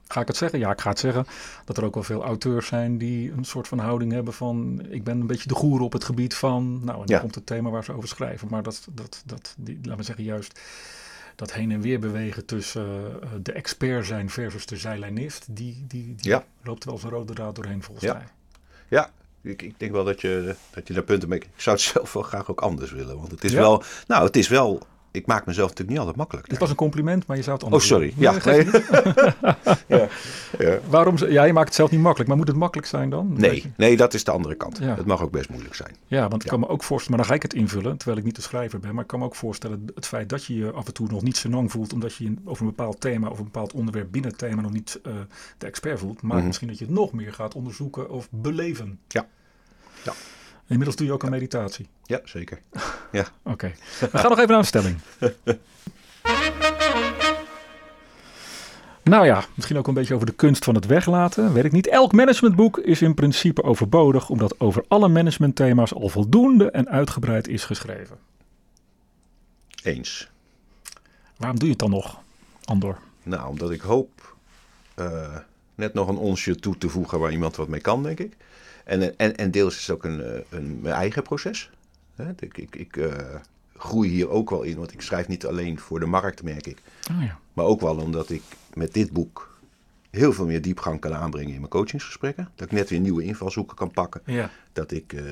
ga ik het zeggen? Ja, ik ga het zeggen, dat er ook wel veel auteurs zijn die een soort van houding hebben van, ik ben een beetje de goer op het gebied van, nou, en dan Ja. komt het thema waar ze over schrijven, maar dat, dat, dat die, laten we zeggen, juist dat heen en weer bewegen tussen eh, de expert zijn versus de zijlijnist, die, die, die Ja. loopt wel als een rode draad doorheen volgens Ja. mij. ja. Ik, ik denk wel dat je, dat je daar punten mee... Ik zou het zelf wel graag ook anders willen. Want het is Ja. wel... Nou, het is wel... Ik maak mezelf natuurlijk niet altijd makkelijk. Dit was een compliment, maar je zou het Oh, anders sorry. doen. Ja, Nee, ja. ja. Waarom, ja, je maakt het zelf niet makkelijk, maar moet het makkelijk zijn dan? Nee, nee, dat is de andere kant. Ja. Het mag ook best moeilijk zijn. Ja, want ik kan me ook voorstellen, maar dan ga ik het invullen, terwijl ik niet de schrijver ben. Maar ik kan me ook voorstellen, het feit dat je je af en toe nog niet senang voelt, omdat je over een bepaald thema of een bepaald onderwerp binnen het thema nog niet eh, de expert voelt, maakt Mhm. misschien dat je het nog meer gaat onderzoeken of beleven. Ja. Ja. Inmiddels doe je ook een meditatie. Ja, zeker. Oké. We gaan nog even naar een stelling. Nou ja, misschien ook een beetje over de kunst van het weglaten. Weet ik niet. Elk managementboek is in principe overbodig, omdat over alle managementthema's al voldoende en uitgebreid is geschreven. Eens. Waarom doe je het dan nog, Andor? Nou, omdat ik hoop eh, net nog een onsje toe te voegen waar iemand wat mee kan, denk ik. En, en, en deels is het ook een, eh, een mijn eigen proces. Ik, ik, ik eh, groei hier ook wel in, want ik schrijf niet alleen voor de markt, merk ik. Oh ja. Maar ook wel omdat ik met dit boek heel veel meer diepgang kan aanbrengen in mijn coachingsgesprekken. Dat ik net weer nieuwe invalshoeken kan pakken. Ja. Dat ik, eh,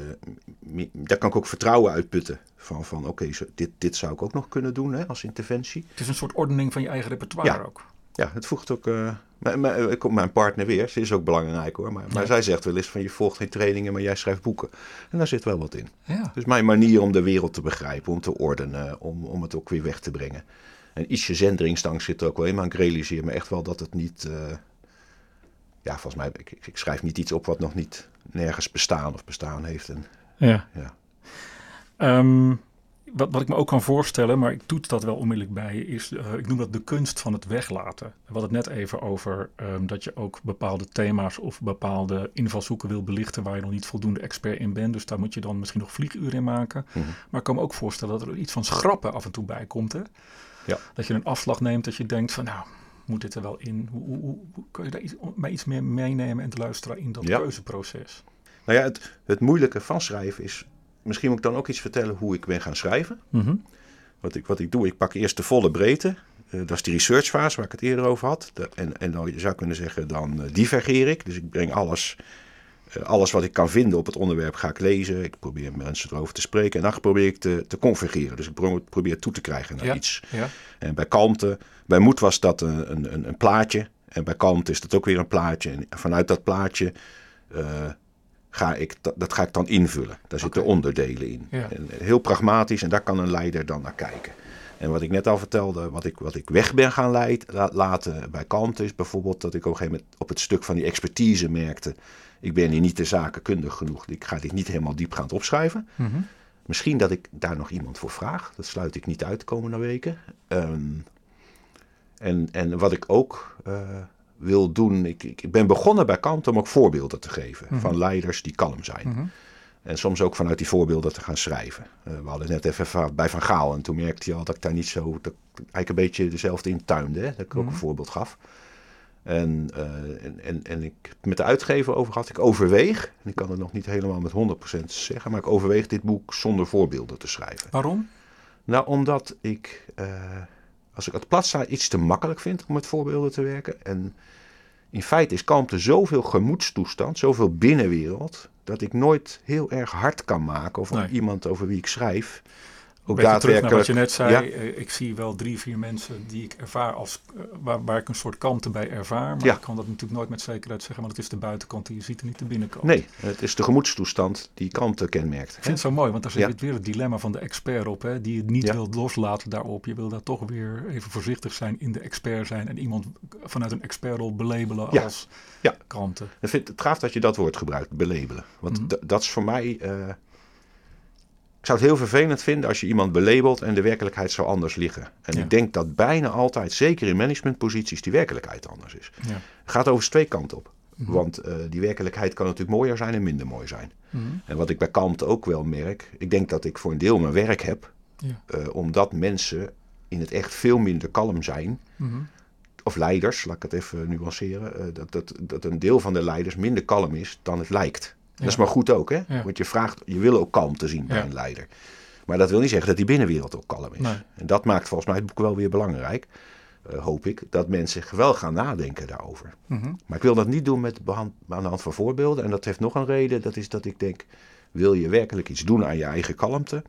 daar kan ik ook vertrouwen uitputten. Van, van oké, dit, dit zou ik ook nog kunnen doen hè, als interventie. Het is een soort ordening van je eigen repertoire Ja. ook. Ja, het voegt ook. eh mijn, mijn, ik kom mijn partner weer. Ze is ook belangrijk hoor. Maar, maar Ja. zij zegt wel eens van je volgt geen trainingen, maar jij schrijft boeken. En daar zit wel wat in. Ja. Dus mijn manier om de wereld te begrijpen, om te ordenen, om, om het ook weer weg te brengen. En ietsje zendringstang zit er ook wel in, maar ik realiseer me echt wel dat het niet. eh, ja, volgens mij, ik, ik, ik schrijf niet iets op wat nog niet nergens bestaan of bestaan heeft. En, ja. ja. Ehm, wat, wat ik me ook kan voorstellen, maar ik doe dat wel onmiddellijk bij, is, eh, ik noem dat de kunst van het weglaten. We hadden het net even over ehm, dat je ook bepaalde thema's of bepaalde invalshoeken wil belichten waar je nog niet voldoende expert in bent. Dus daar moet je dan misschien nog vlieguren in maken. Mhm. Maar ik kan me ook voorstellen dat er iets van schrappen af en toe bij komt. Hè? Ja. Dat je een afslag neemt, dat je denkt van nou, moet dit er wel in? Hoe, hoe, hoe, hoe kan je daar iets, mij iets meer meenemen en te luisteren in dat Ja. keuzeproces? Nou ja, het, het moeilijke van schrijven is. Misschien moet ik dan ook iets vertellen hoe ik ben gaan schrijven. Mhm. Wat ik, wat ik doe, ik pak eerst de volle breedte. Eh, dat is die researchfase waar ik het eerder over had. De- en, en dan je zou kunnen zeggen, dan eh, divergeer ik. Dus ik breng alles, eh, alles wat ik kan vinden op het onderwerp ga ik lezen. Ik probeer mensen erover te spreken. En dan probeer ik te, te convergeren. Dus ik pro- probeer toe te krijgen naar Ja. iets. Ja. En bij kalmte, bij moed was dat een, een, een, een plaatje. En bij kalmte is dat ook weer een plaatje. En vanuit dat plaatje ga ik, dat, ga ik dan invullen. Daar zitten onderdelen in. Ja. En heel pragmatisch en daar kan een leider dan naar kijken. En wat ik net al vertelde, wat ik, wat ik weg ben gaan leid, la- laten bij kalmte is bijvoorbeeld dat ik op een gegeven moment op het stuk van die expertise merkte. Ik ben hier niet de zakenkundig genoeg. Ik ga dit niet helemaal diepgaand opschrijven. Mhm. Misschien dat ik daar nog iemand voor vraag. Dat sluit ik niet uit de komende weken. Ehm, en, en wat ik ook eh, wil doen, ik, ik ben begonnen bij Kant om ook voorbeelden te geven Mhm. van leiders die kalm zijn. Mhm. En soms ook vanuit die voorbeelden te gaan schrijven. Eh, we hadden net even bij Van Gaal en toen merkte je al dat ik daar niet zo, dat ik eigenlijk een beetje dezelfde in tuinde, hè? dat ik ook Mhm. een voorbeeld gaf. En, eh, en, en, en ik heb het met de uitgever over gehad, ik overweeg, en ik kan het nog niet helemaal met 100% zeggen, maar ik overweeg dit boek zonder voorbeelden te schrijven. Waarom? Nou, omdat ik, eh, als ik het plat sta, iets te makkelijk vind om met voorbeelden te werken. En in feite is kalmte zoveel gemoedstoestand, zoveel binnenwereld, dat ik nooit heel erg hard kan maken over Nee. iemand over wie ik schrijf. Ook daadwerkelijk. wat je net zei, ja. Eh, ik zie wel drie, vier mensen die ik ervaar als uh, waar, waar, ik een soort kanten bij ervaar. Maar ja. ik kan dat natuurlijk nooit met zekerheid zeggen, want het is de buitenkant die je ziet en niet de binnenkant. Nee, het is de gemoedstoestand die kanten kenmerkt. Ik vind het zo mooi, want daar zit weer het dilemma van de expert op, hè, die je niet wilt loslaten daarop. Je wil daar toch weer even voorzichtig zijn in de expert zijn en iemand vanuit een expertrol belabelen als ja. kranten. Ik vind het gaaf dat je dat woord gebruikt, belabelen. Want mhm. dat is voor mij. Uh, ik zou het heel vervelend vinden als je iemand belabelt en de werkelijkheid zou anders liggen. En ik denk dat bijna altijd, zeker in managementposities, die werkelijkheid anders is. Ja. Het gaat over twee kanten op. Mhm. Want uh, die werkelijkheid kan natuurlijk mooier zijn en minder mooi zijn. Mhm. En wat ik bij Kant ook wel merk, ik denk dat ik voor een deel mijn werk heb, ja. uh, omdat mensen in het echt veel minder kalm zijn of leiders, laat ik het even nuanceren, uh, dat, dat, dat een deel van de leiders minder kalm is dan het lijkt. Dat is maar goed ook, hè? Want je vraagt, je wil ook kalm te zien bij een leider. Maar dat wil niet zeggen dat die binnenwereld ook kalm is. En dat maakt volgens mij het boek wel weer belangrijk, uh, hoop ik, dat mensen wel gaan nadenken daarover. Mhm. Maar ik wil dat niet doen met aan de hand van voorbeelden. En dat heeft nog een reden, dat is dat ik denk, wil je werkelijk iets doen aan je eigen kalmte,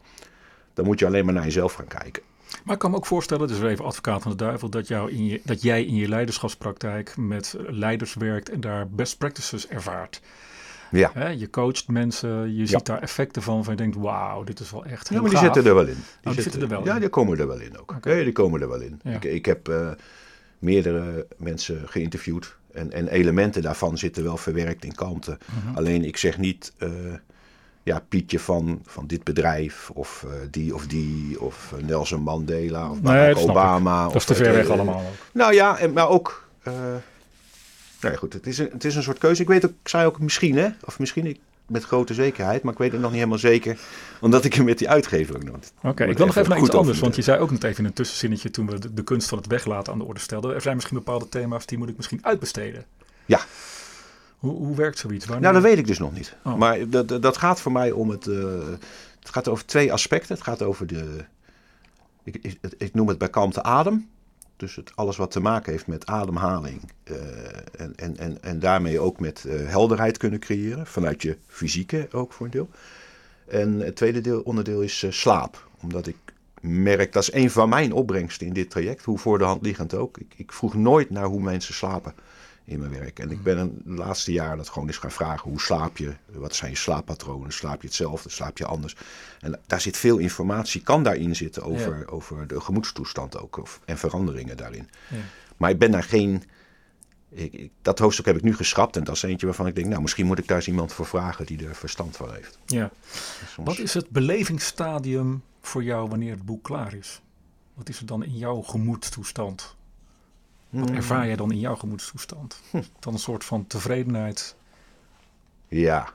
dan moet je alleen maar naar jezelf gaan kijken. Maar ik kan me ook voorstellen, dus even advocaat van de duivel, dat, jou in je, dat jij in je leiderschapspraktijk met leiders werkt en daar best practices ervaart. Ja. Hè, je coacht mensen, je ziet daar effecten van, van je denkt, wauw, dit is wel echt heel Ja, maar die zitten er wel in. Die, oh, zitten, er wel ja, die komen er wel in ook. Okay. die komen er wel in. Ik, ik heb uh, meerdere mensen geïnterviewd en, en elementen daarvan zitten wel verwerkt in kanten. Mhm. Alleen ik zeg niet... Uh, ja, Pietje van, van dit bedrijf, of uh, die of die, of Nelson Mandela, of Barack nee, Obama. Dat is te ver weg allemaal ook. Nou ja, en, maar ook... Uh, nou ja, goed, het is, een, het is een soort keuze. Ik weet ook, ik zei ook misschien, hè, of misschien ik, met grote zekerheid, maar ik weet het nog niet helemaal zeker, omdat ik hem met die uitgever ook nog. Oké, ik wil nog even naar iets anders, want je zei ook net even in een tussenzinnetje toen we de, de kunst van het weglaten aan de orde stelden. Er zijn misschien bepaalde thema's die moet ik misschien uitbesteden. Ja. Hoe, hoe werkt zoiets? Wanneer... Nou, dat weet ik dus nog niet. Oh. Maar dat, dat gaat voor mij om het. Uh, het gaat over twee aspecten. Het gaat over de. Ik, ik, ik noem het bij kalmte adem. Dus het, alles wat te maken heeft met ademhaling. Uh, en, en, en, en daarmee ook met uh, helderheid kunnen creëren. Vanuit je fysieke ook voor een deel. En het tweede deel, onderdeel is slaap. Omdat ik merk, dat is een van mijn opbrengsten in dit traject. Hoe voor de hand liggend ook. Ik, ik vroeg nooit naar hoe mensen slapen in mijn werk. En ik ben een, de laatste jaren dat gewoon eens gaan vragen: hoe slaap je? Wat zijn je slaappatronen? Slaap je hetzelfde? Slaap je anders? En daar zit veel informatie, kan daarin zitten over, over de gemoedstoestand ook of, en veranderingen daarin. Ja. Maar ik ben daar geen. Ik, dat hoofdstuk heb ik nu geschrapt en dat is eentje waarvan ik denk, nou misschien moet ik daar eens iemand voor vragen die er verstand van heeft. Ja. Soms... Wat is het belevingsstadium voor jou wanneer het boek klaar is? Wat is er dan in jouw gemoedstoestand? Wat hmm. ervaar jij dan in jouw gemoedstoestand? Hm. Dan een soort van tevredenheid? Ja.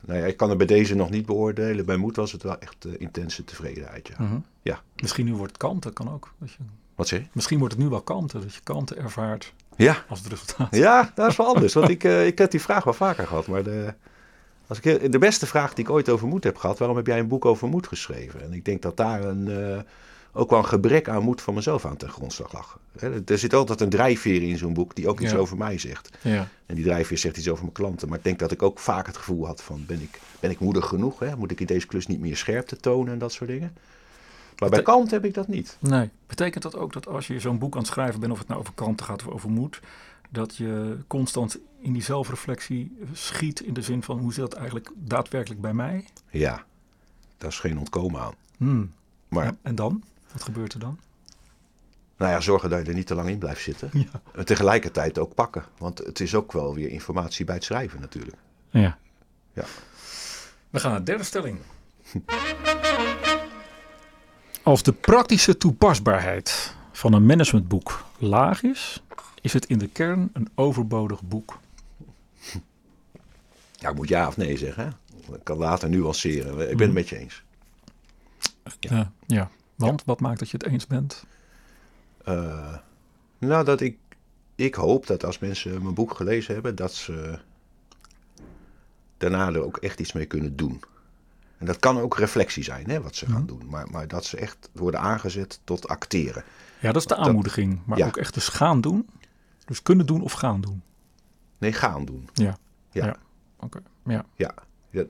Nou ja, ik kan het bij deze nog niet beoordelen. Bij moed was het wel echt uh, intense tevredenheid. Ja. Mhm. ja. Misschien nu wordt het kalmte, kan ook. Dat je... Wat zeg je? Misschien wordt het nu wel kalmte, dat je kalmte ervaart ja. als het resultaat. Ja, dat is wel anders. want ik, uh, ik heb die vraag wel vaker gehad. Maar de, als ik, de beste vraag die ik ooit over moed heb gehad, waarom heb jij een boek over moed geschreven? En ik denk dat daar een... Ook wel een gebrek aan moed van mezelf aan ten grondslag lag. Er zit altijd een drijfveer in zo'n boek die ook iets over mij zegt. Ja. En die drijfveer zegt iets over mijn klanten. Maar ik denk dat ik ook vaak het gevoel had van, ben ik, ben ik moedig genoeg? Hè? Moet ik in deze klus niet meer scherpte tonen en dat soort dingen? Maar bij Kant heb ik dat niet. Nee. Betekent dat ook dat als je zo'n boek aan het schrijven bent, of het nou over kanten gaat of over moed, dat je constant in die zelfreflectie schiet in de zin van hoe zit dat eigenlijk daadwerkelijk bij mij? Ja, daar is geen ontkomen aan. Hmm. Maar, en dan? Wat gebeurt er dan? Nou ja, zorgen dat je er niet te lang in blijft zitten. Ja. En tegelijkertijd ook pakken. Want het is ook wel weer informatie bij het schrijven natuurlijk. Ja. ja. We gaan naar de derde stelling. Als de praktische toepasbaarheid van een managementboek laag is, is het in de kern een overbodig boek. Ja, ik moet ja of nee zeggen. Hè? Ik kan later nuanceren. Ik ben het mhm. met je eens. Ja. ja. Want wat maakt dat je het eens bent? Uh, nou, dat ik, ik hoop dat als mensen mijn boek gelezen hebben, dat ze daarna er ook echt iets mee kunnen doen. En dat kan ook reflectie zijn, hè, wat ze gaan doen. Maar, maar dat ze echt worden aangezet tot acteren. Ja, dat is de aanmoediging. Maar ook echt dus gaan doen. Dus kunnen doen of gaan doen. Nee, gaan doen. Ja. Ja. ja. Oké. Ja. ja.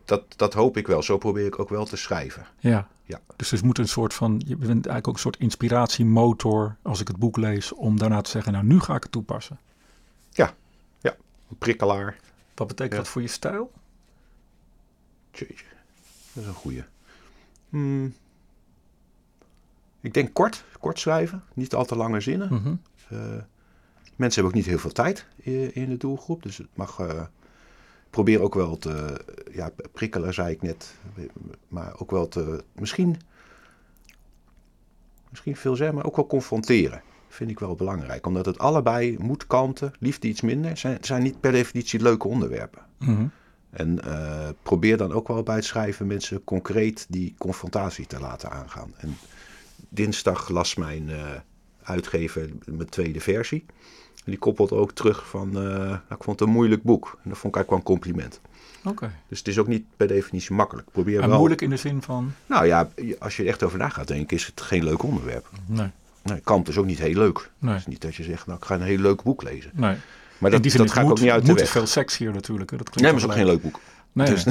dat, dat hoop ik wel. Zo probeer ik ook wel te schrijven. Ja. Ja. Dus het moet een soort van, je bent eigenlijk ook een soort inspiratiemotor als ik het boek lees, om daarna te zeggen, nou nu ga ik het toepassen. Een prikkelaar. Wat betekent Ja. dat voor je stijl? Jeetje, dat is een goeie. Hmm. Ik denk kort, kort schrijven. Niet al te lange zinnen. Eh, mensen hebben ook niet heel veel tijd in, in de doelgroep. Dus het mag... eh probeer ook wel te... Ja, prikkelen zei ik net. Maar ook wel te... Misschien... Misschien veel zeggen, maar ook wel confronteren. Vind ik wel belangrijk. Omdat het allebei moet kanten, liefde iets minder. Zijn, zijn niet per definitie leuke onderwerpen. Mhm. En eh, probeer dan ook wel bij het schrijven mensen concreet die confrontatie te laten aangaan. En dinsdag las mijn eh, uitgever mijn tweede versie. En die koppelt ook terug van, eh, nou, ik vond het een moeilijk boek. En dat vond ik eigenlijk wel een compliment. Oké. Dus het is ook niet per definitie makkelijk. Probeer En wel, moeilijk in de zin van, Nou ja, als je er echt over na gaat denken, is het geen leuk onderwerp. nee, Nee, Kant is ook niet heel leuk. nee, Het is niet dat je zegt, nou ik ga een heel leuk boek lezen. nee. Maar dat, dat ga ik ook niet uit de weg. veel sexier natuurlijk. Hè? Dat Nee, maar het is ook geen leuk boek. Nee, Dus-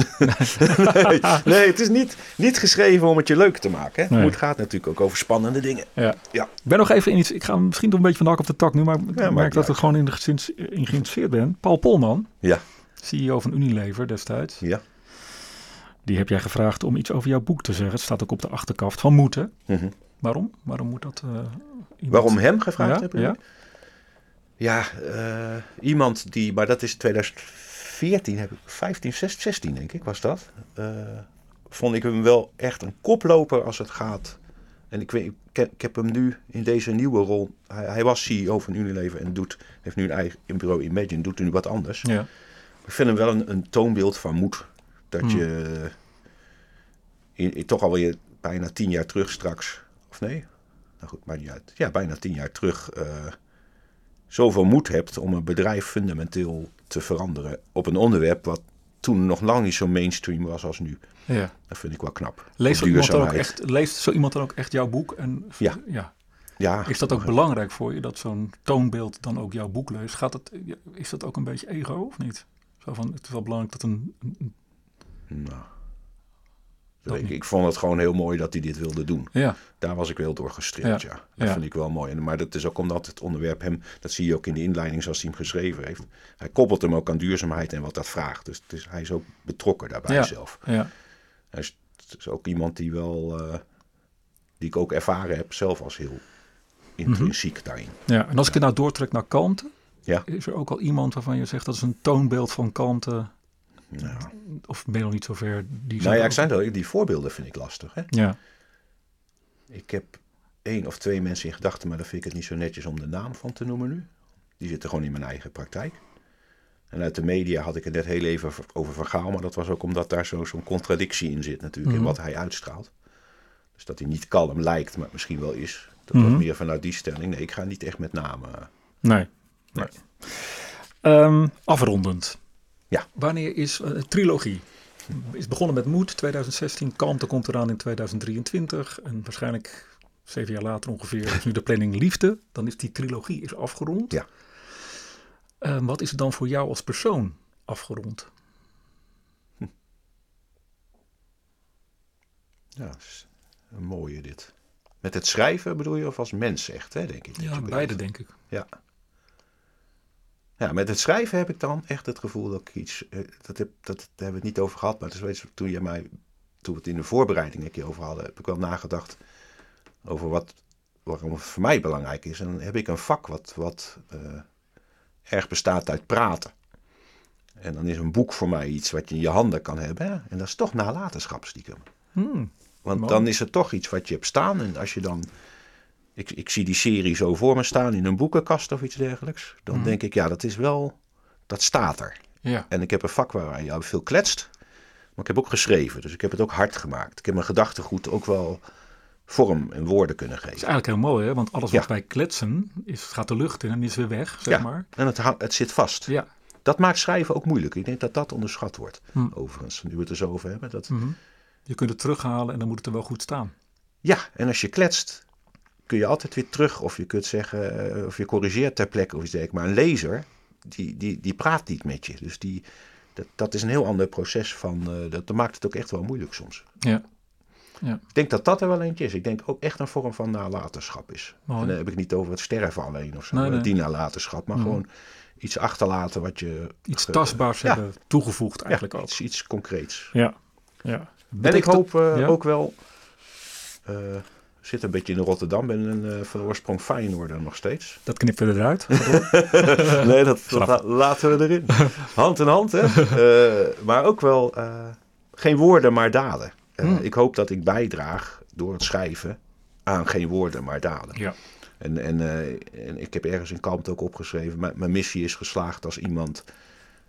nee. nee, het is niet, niet geschreven om het je leuk te maken. Hè? Nee. Moed gaat natuurlijk ook over spannende dingen. Ja. Ja. Ik ben nog even in iets. Ik ga misschien toch een beetje van de hak op de tak nu, maar ik merk dat ik gewoon in, geïnteresseerd- in geïnteresseerd ben. Paul Polman, Ja. CEO van Unilever destijds. Ja. Die heb jij gevraagd om iets over jouw boek te zeggen. Het staat ook op de achterkaft van moeten. Mhm. Waarom? Waarom moet dat? eh, iemand- Waarom hem gevraagd Ja, hebben? ja. Ja, eh, iemand die, maar dat is 2014, heb ik, 15, 16, 16 denk ik was dat. Eh, vond ik hem wel echt een koploper als het gaat. En ik, weet, ik, heb hem nu in deze nieuwe rol. Hij, hij was CEO van Unilever en doet, heeft nu een eigen bureau Imagine, doet nu wat anders. Ja. Ik vind hem wel een, een toonbeeld van moed. Dat Hmm. je in, in toch alweer bijna tien jaar terug straks, of nee, nou goed, maakt niet uit. Ja, bijna tien jaar terug eh, zoveel moed hebt om een bedrijf fundamenteel te veranderen op een onderwerp wat toen nog lang niet zo mainstream was als nu. ja. Dat vind ik wel knap. Leest, zo iemand dan ook echt, leest zo iemand dan ook echt jouw boek? En, Ja. ja. Ja, Is dat ook belangrijk voor je, dat zo'n toonbeeld dan ook jouw boek leest? Gaat het, is dat ook een beetje ego of niet? Zo van, het is wel belangrijk dat een... een- Nou, Dat ik, vond het gewoon heel mooi dat hij dit wilde doen. ja, Daar was ik wel door gestreeld, ja. Dat ja. vind ik wel mooi. En, maar dat is ook omdat het onderwerp hem, dat zie je ook in de inleiding zoals hij hem geschreven heeft. Hij koppelt hem ook aan duurzaamheid en wat dat vraagt. Dus het is, hij is ook betrokken daarbij zelf. ja, Hij is, ook iemand die wel, eh, die ik ook ervaren heb zelf als heel intrinsiek daarin. ja. En als ik het nou doortrek naar kanten, Ja. is er ook al iemand waarvan je zegt dat is een toonbeeld van kanten, Nou, of ben je nog niet zover? Die nou ja, ik zei die voorbeelden vind ik lastig. Hè? Ja, Ik heb één of twee mensen in gedachten, maar dan vind ik het niet zo netjes om de naam van te noemen nu. Die zitten gewoon in mijn eigen praktijk. En uit de media had ik het net heel even over Van Gaal, maar dat was ook omdat daar zo- zo'n contradictie in zit natuurlijk, Mhm. in wat hij uitstraalt. Dus dat hij niet kalm lijkt, maar misschien wel is. Dat Mhm. was meer vanuit die stelling. Nee, ik ga niet echt met namen. nee. nee. Ehm, afrondend. Ja. Wanneer is eh, trilogie? Is begonnen met Moed 2016, Kalmte komt eraan in 2023 en waarschijnlijk zeven jaar later ongeveer is nu de planning Liefde. Dan is die trilogie is afgerond. Ja. Ehm, wat is het dan voor jou als persoon afgerond? Ja, dat is een mooie dit. Met het schrijven bedoel je of als mens echt, hè, denk ik. Ja, beide denk ik. Ja. Ja, met het schrijven heb ik dan echt het gevoel dat ik iets. eh, Dat, heb, dat, daar hebben we het niet over gehad, maar is toen je mij. Toen we het in de voorbereiding een keer over hadden, heb ik wel nagedacht over wat, waarom het voor mij belangrijk is. En dan heb ik een vak wat, wat eh, erg bestaat uit praten. En dan is een boek voor mij iets wat je in je handen kan hebben. hè. En dat is toch nalatenschap stiekem. Hmm. Want dan is het toch iets wat je hebt staan. En als je dan. Ik, ik zie die serie zo voor me staan in een boekenkast of iets dergelijks. Dan Mhm. denk ik, ja, dat is wel. Dat staat er. Ja. En ik heb een vak waar je veel kletst. Maar ik heb ook geschreven. Dus ik heb het ook hard gemaakt. Ik heb mijn gedachtegoed ook wel vorm en woorden kunnen Dat is geven. eigenlijk heel mooi, hè? want alles Ja. wat wij kletsen is, gaat de lucht in en is weer weg, zeg Ja. maar. En het, het zit vast. Ja. Dat maakt schrijven ook moeilijk. Ik denk dat dat onderschat wordt. Hm. Overigens, nu we het er zo over hebben. Dat, Mhm. Je kunt het terughalen en dan moet het er wel goed staan. Ja, en als je kletst, kun je altijd weer terug. Of je kunt zeggen, eh, of je corrigeert ter plekke of iets dergelijks. Maar een lezer, die, die, die praat niet met je. Dus die, dat, dat is een heel ander proces van. eh, dat, dat maakt het ook echt wel moeilijk soms. Ja. Ja. Ik denk dat dat er wel eentje is. Ik denk ook echt een vorm van nalatenschap is. Mooi. En dan heb ik niet over het sterven alleen of zo, Nee, eh, nee. die nalatenschap. Maar Mhm. gewoon iets achterlaten wat je... Iets ge- tastbaars ja. hebben toegevoegd Ja, eigenlijk ook. iets, iets concreets. Ja. ja. En ik hoop ook wel... zit een beetje in Rotterdam. Ben een, eh, van oorsprong Feyenoorder nog steeds. Dat knippen we eruit. nee, dat, la- laten we erin. Hand in hand, hè. Eh, maar ook wel eh, geen woorden, maar daden. Eh, Hmm. Ik hoop dat ik bijdraag door het schrijven aan geen woorden, maar daden. ja. En, en, en ik heb ergens in Kamp ook opgeschreven, mijn, mijn missie is geslaagd als iemand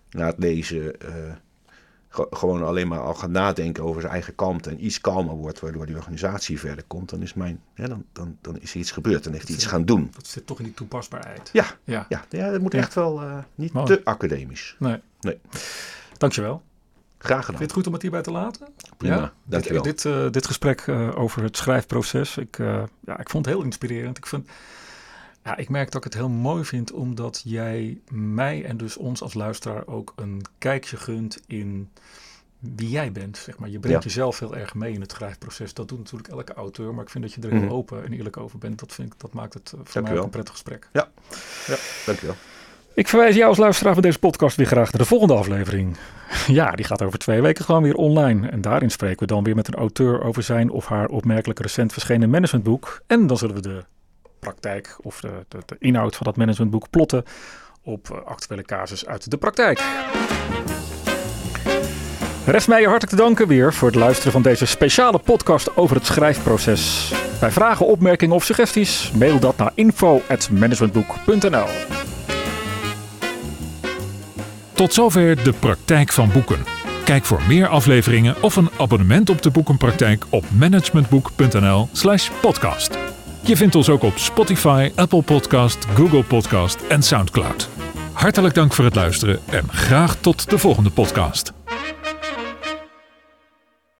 na het lezen gewoon alleen maar al gaat nadenken over zijn eigen kant en iets kalmer wordt, waardoor die organisatie verder komt, dan is, mijn, ja, dan, dan, dan is er iets gebeurd. Dan heeft hij iets gaan doen. Dat zit toch in die toepasbaarheid. Ja, Ja. ja, ja dat moet Ja. echt wel eh, niet Mooi. te academisch. Nee. Nee. Dankjewel. Graag Vind je gedaan. het goed om het hierbij te laten? Prima, Ja? dankjewel. Dit, dit, eh, dit gesprek eh, over het schrijfproces, ik, ja, ik vond het heel inspirerend. Ik, vind, ja, ik merk dat ik het heel mooi vind omdat jij mij en dus ons als luisteraar ook een kijkje gunt in wie jij bent. Zeg maar. Je brengt Ja. jezelf heel erg mee in het schrijfproces. Dat doet natuurlijk elke auteur, maar ik vind dat je er heel Mhm. open en eerlijk over bent. Dat, vind ik, dat maakt het eh, voor mij een prettig gesprek. Dankjewel. Ik verwijs jou als luisteraar van deze podcast weer graag naar de volgende aflevering. Ja, die gaat over twee weken gewoon weer online. En daarin spreken we dan weer met een auteur over zijn of haar opmerkelijk recent verschenen managementboek. En dan zullen we de praktijk of de, de, inhoud van dat managementboek plotten op eh, actuele casus uit de praktijk. Rest mij je hartelijk te danken weer voor het luisteren van deze speciale podcast over het schrijfproces. Bij vragen, opmerkingen of suggesties, mail dat naar info.managementboek.nl. Tot zover de praktijk van boeken. Kijk voor meer afleveringen of een abonnement op de boekenpraktijk op managementboek.nl/slash podcast. Je vindt ons ook op Spotify, Apple Podcast, Google Podcast en Soundcloud. Hartelijk dank voor het luisteren en graag tot de volgende podcast.